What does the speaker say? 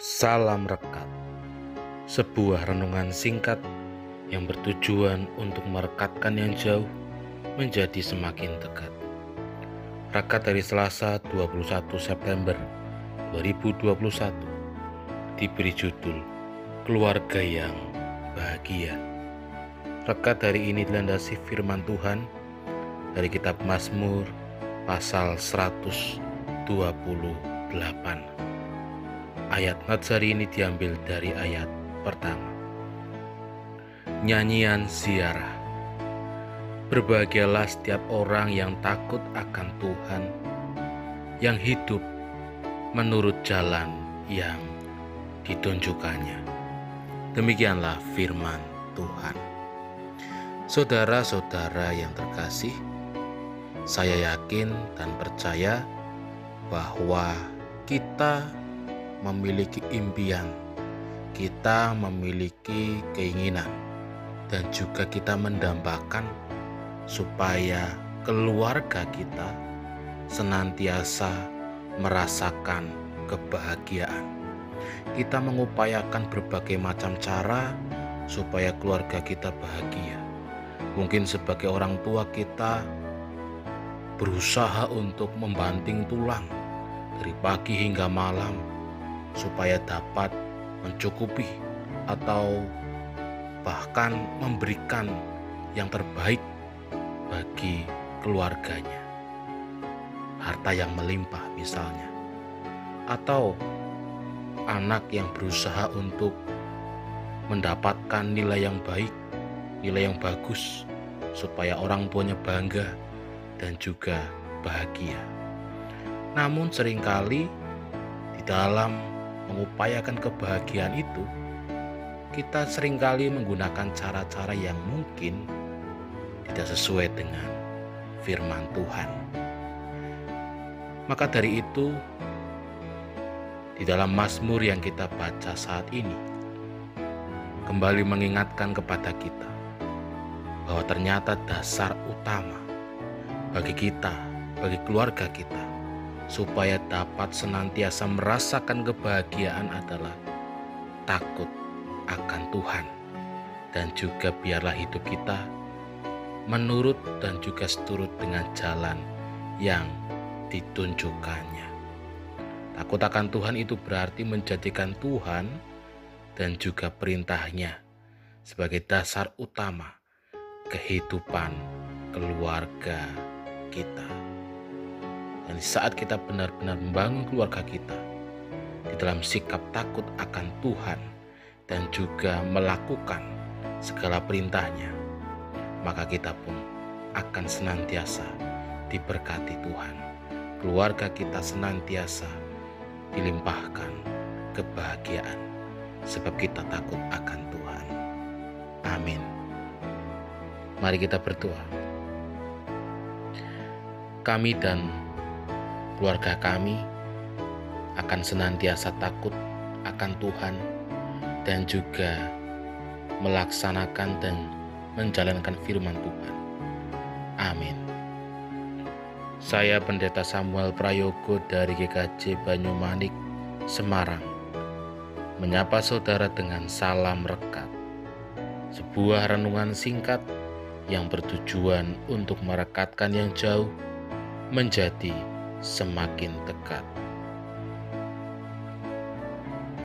Salam Rekat. Sebuah renungan singkat yang bertujuan untuk merekatkan yang jauh menjadi semakin dekat. Rekat dari Selasa 21 September 2021 Diberi judul Keluarga yang Bahagia. Rekat hari ini dilandasi firman Tuhan dari kitab Mazmur pasal 128 Ayat Natsari ini diambil dari ayat pertama. Nyanyian ziarah. Berbahagialah setiap orang yang takut akan Tuhan, yang hidup menurut jalan yang ditunjukkannya. Demikianlah firman Tuhan. Saudara-saudara yang terkasih, saya yakin dan percaya bahwa kita memiliki impian, kita memiliki keinginan, dan juga kita mendambakan supaya keluarga kita senantiasa merasakan kebahagiaan. Kita mengupayakan berbagai macam cara supaya keluarga kita bahagia. Mungkin sebagai orang tua kita berusaha untuk membanting tulang dari pagi hingga malam supaya dapat mencukupi atau bahkan memberikan yang terbaik bagi keluarganya. Harta yang melimpah misalnya. Atau anak yang berusaha untuk mendapatkan nilai yang baik, nilai yang bagus supaya orang tuanya bangga dan juga bahagia. Namun sering kali di dalam mengupayakan kebahagiaan itu, kita sering kali menggunakan cara-cara yang mungkin tidak sesuai dengan firman Tuhan. Maka dari itu, di dalam Mazmur yang kita baca saat ini, kembali mengingatkan kepada kita bahwa ternyata dasar utama bagi kita, bagi keluarga kita, supaya dapat senantiasa merasakan kebahagiaan adalah takut akan Tuhan dan juga biarlah hidup kita menurut dan juga seturut dengan jalan yang ditunjukkannya. Takut akan Tuhan itu berarti menjadikan Tuhan dan juga perintahnya sebagai dasar utama kehidupan keluarga kita. Dan saat kita benar-benar membangun keluarga kita di dalam sikap takut akan Tuhan dan juga melakukan segala perintahnya, maka kita pun akan senantiasa diberkati Tuhan. Keluarga kita senantiasa dilimpahkan kebahagiaan sebab kita takut akan Tuhan. Amin. Mari kita berdoa. Kami dan keluarga kami akan senantiasa takut akan Tuhan dan juga melaksanakan dan menjalankan firman Tuhan. Amin. Saya Pendeta Samuel Prayogo dari GKJ Banyumanik, Semarang, menyapa saudara dengan salam rekat. Sebuah renungan singkat yang bertujuan untuk merekatkan yang jauh menjadi semakin dekat.